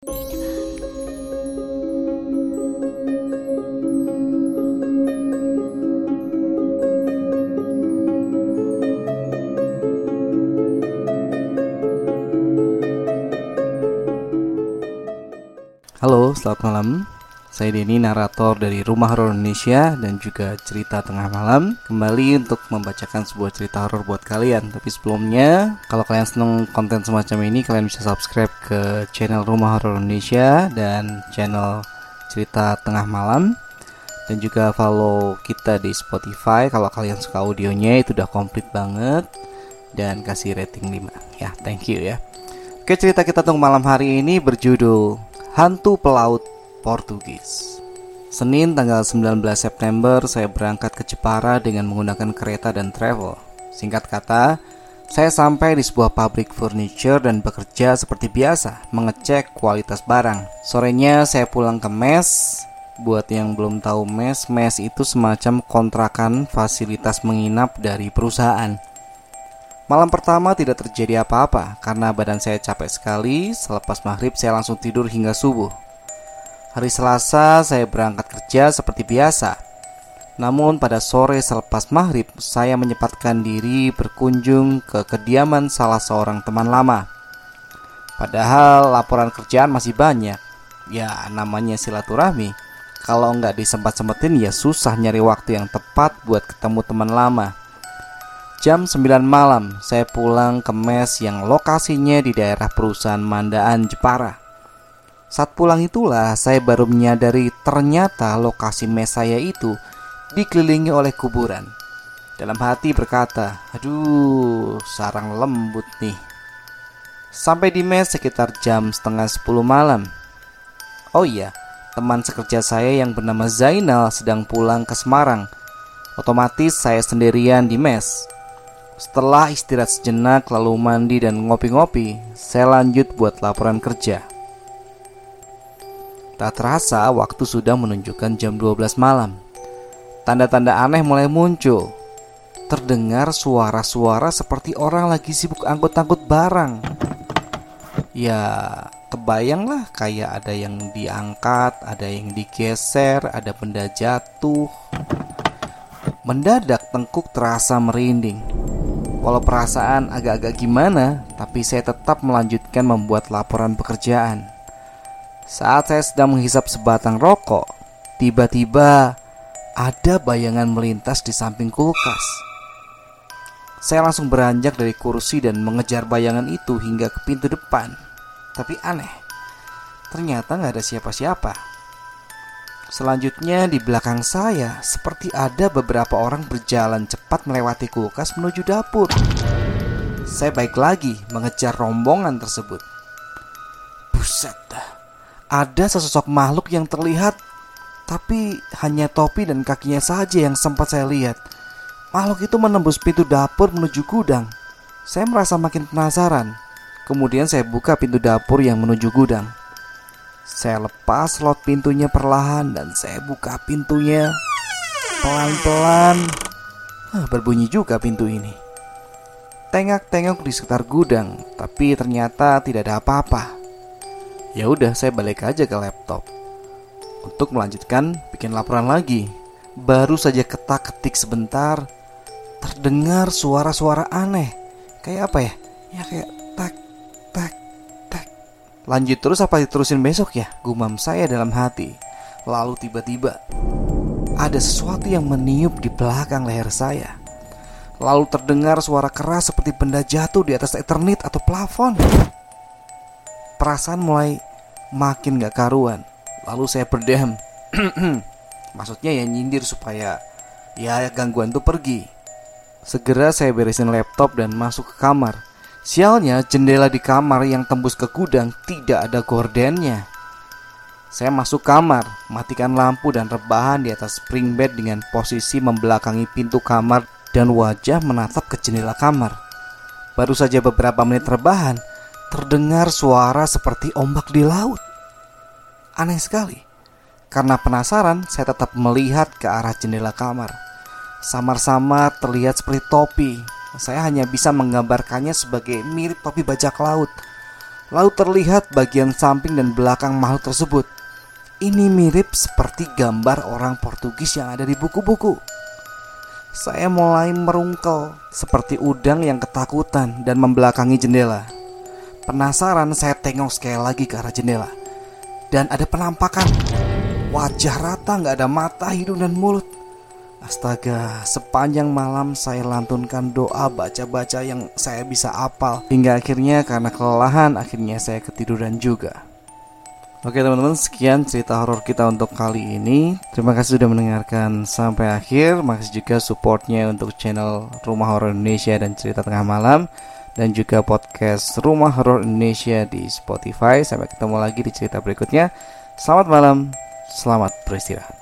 Halo, selamat malam. Saya Denny, narator dari Rumah Horor Indonesia dan juga cerita tengah malam. Kembali untuk membacakan sebuah cerita horor buat kalian. Tapi sebelumnya, kalau kalian seneng konten semacam ini, kalian bisa subscribe ke channel Rumah Horor Indonesia dan channel cerita tengah malam. Dan juga follow kita di Spotify kalau kalian suka audionya itu udah komplit banget dan kasih rating 5. Ya, thank you ya. Oke, cerita kita untuk malam hari ini berjudul Hantu Pelaut Portugis. Senin tanggal 19 September saya berangkat ke Jepara dengan menggunakan kereta dan travel. Singkat kata, saya sampai di sebuah pabrik furniture dan bekerja seperti biasa, mengecek kualitas barang. Sorenya saya pulang ke mes. Buat yang belum tahu mes, mes itu semacam kontrakan fasilitas menginap dari perusahaan. Malam pertama tidak terjadi apa-apa karena badan saya capek sekali. Selepas maghrib saya langsung tidur hingga subuh. Hari Selasa saya berangkat kerja seperti biasa. Namun pada sore selepas maghrib saya menyempatkan diri berkunjung ke kediaman salah seorang teman lama. Padahal laporan kerjaan masih banyak. Ya namanya silaturahmi. Kalau nggak disempat-sempetin ya susah nyari waktu yang tepat buat ketemu teman lama. Jam 9 malam, saya pulang ke mes yang lokasinya di daerah perusahaan Mandaan Jepara. Saat pulang itulah saya baru menyadari ternyata lokasi mes saya itu dikelilingi oleh kuburan. Dalam hati berkata, aduh sarang lembut nih. Sampai di mes sekitar jam setengah 10 malam. Oh iya, teman sekerja saya yang bernama Zainal sedang pulang ke Semarang. Otomatis saya sendirian di mes. Setelah istirahat sejenak lalu mandi dan ngopi-ngopi, saya lanjut buat laporan kerja. Tak terasa waktu sudah menunjukkan jam 12 malam. Tanda-tanda aneh mulai muncul. Terdengar suara-suara seperti orang lagi sibuk angkut-angkut barang. Ya, kebayanglah kayak ada yang diangkat, ada yang digeser, ada benda jatuh. Mendadak tengkuk terasa merinding. Walau perasaan agak-agak gimana, tapi saya tetap melanjutkan membuat laporan pekerjaan. Saat saya sedang menghisap sebatang rokok, tiba-tiba ada bayangan melintas di samping kulkas. Saya langsung beranjak dari kursi dan mengejar bayangan itu hingga ke pintu depan. Tapi aneh, ternyata nggak ada siapa-siapa. Selanjutnya di belakang saya seperti ada beberapa orang berjalan cepat melewati kulkas menuju dapur. Saya baik lagi mengejar rombongan tersebut. Buset dah. Ada sesosok makhluk yang terlihat tapi hanya topi dan kakinya saja yang sempat saya lihat. Makhluk itu menembus pintu dapur menuju gudang. Saya merasa makin penasaran. Kemudian saya buka pintu dapur yang menuju gudang. Saya lepas slot pintunya perlahan dan saya buka pintunya pelan-pelan. Ah, berbunyi juga pintu ini. Tengok-tengok di sekitar gudang, tapi ternyata tidak ada apa-apa. Ya udah, saya balik aja ke laptop untuk melanjutkan bikin laporan lagi. Baru saja ketak-ketik sebentar, terdengar suara-suara aneh. Kayak apa ya? Ya kayak tak tak Lanjut terus apa diterusin besok ya? Gumam saya dalam hati. Lalu tiba-tiba ada sesuatu yang meniup di belakang leher saya. Lalu terdengar suara keras seperti benda jatuh di atas eternit atau plafon. Perasaan mulai makin gak karuan. Lalu saya berdiam. Maksudnya ya nyindir supaya ya gangguan itu pergi. Segera saya beresin laptop dan masuk ke kamar. Sialnya jendela di kamar yang tembus ke gudang tidak ada gordennya. Saya masuk kamar, matikan lampu dan rebahan di atas spring bed dengan posisi membelakangi pintu kamar dan wajah menatap ke jendela kamar. Baru saja beberapa menit rebahan, terdengar suara seperti ombak di laut. Aneh sekali. Karena penasaran, saya tetap melihat ke arah jendela kamar. Samar-samar terlihat seperti topi saya hanya bisa menggambarkannya sebagai mirip topi bajak laut. Lalu terlihat bagian samping dan belakang makhluk tersebut. Ini mirip seperti gambar orang Portugis yang ada di buku-buku. Saya mulai merungkel seperti udang yang ketakutan dan membelakangi jendela. Penasaran saya tengok sekali lagi ke arah jendela. Dan ada penampakan. Wajah rata nggak ada mata, hidung dan mulut. Astaga, sepanjang malam saya lantunkan doa baca-baca yang saya bisa apal Hingga akhirnya karena kelelahan akhirnya saya ketiduran juga. Oke teman-teman sekian cerita horor kita untuk kali ini. Terima kasih sudah mendengarkan sampai akhir. Makasih juga supportnya untuk channel Rumah Horor Indonesia dan Cerita Tengah Malam Dan juga podcast Rumah Horor Indonesia di Spotify. Sampai ketemu lagi di cerita berikutnya. Selamat malam, selamat beristirahat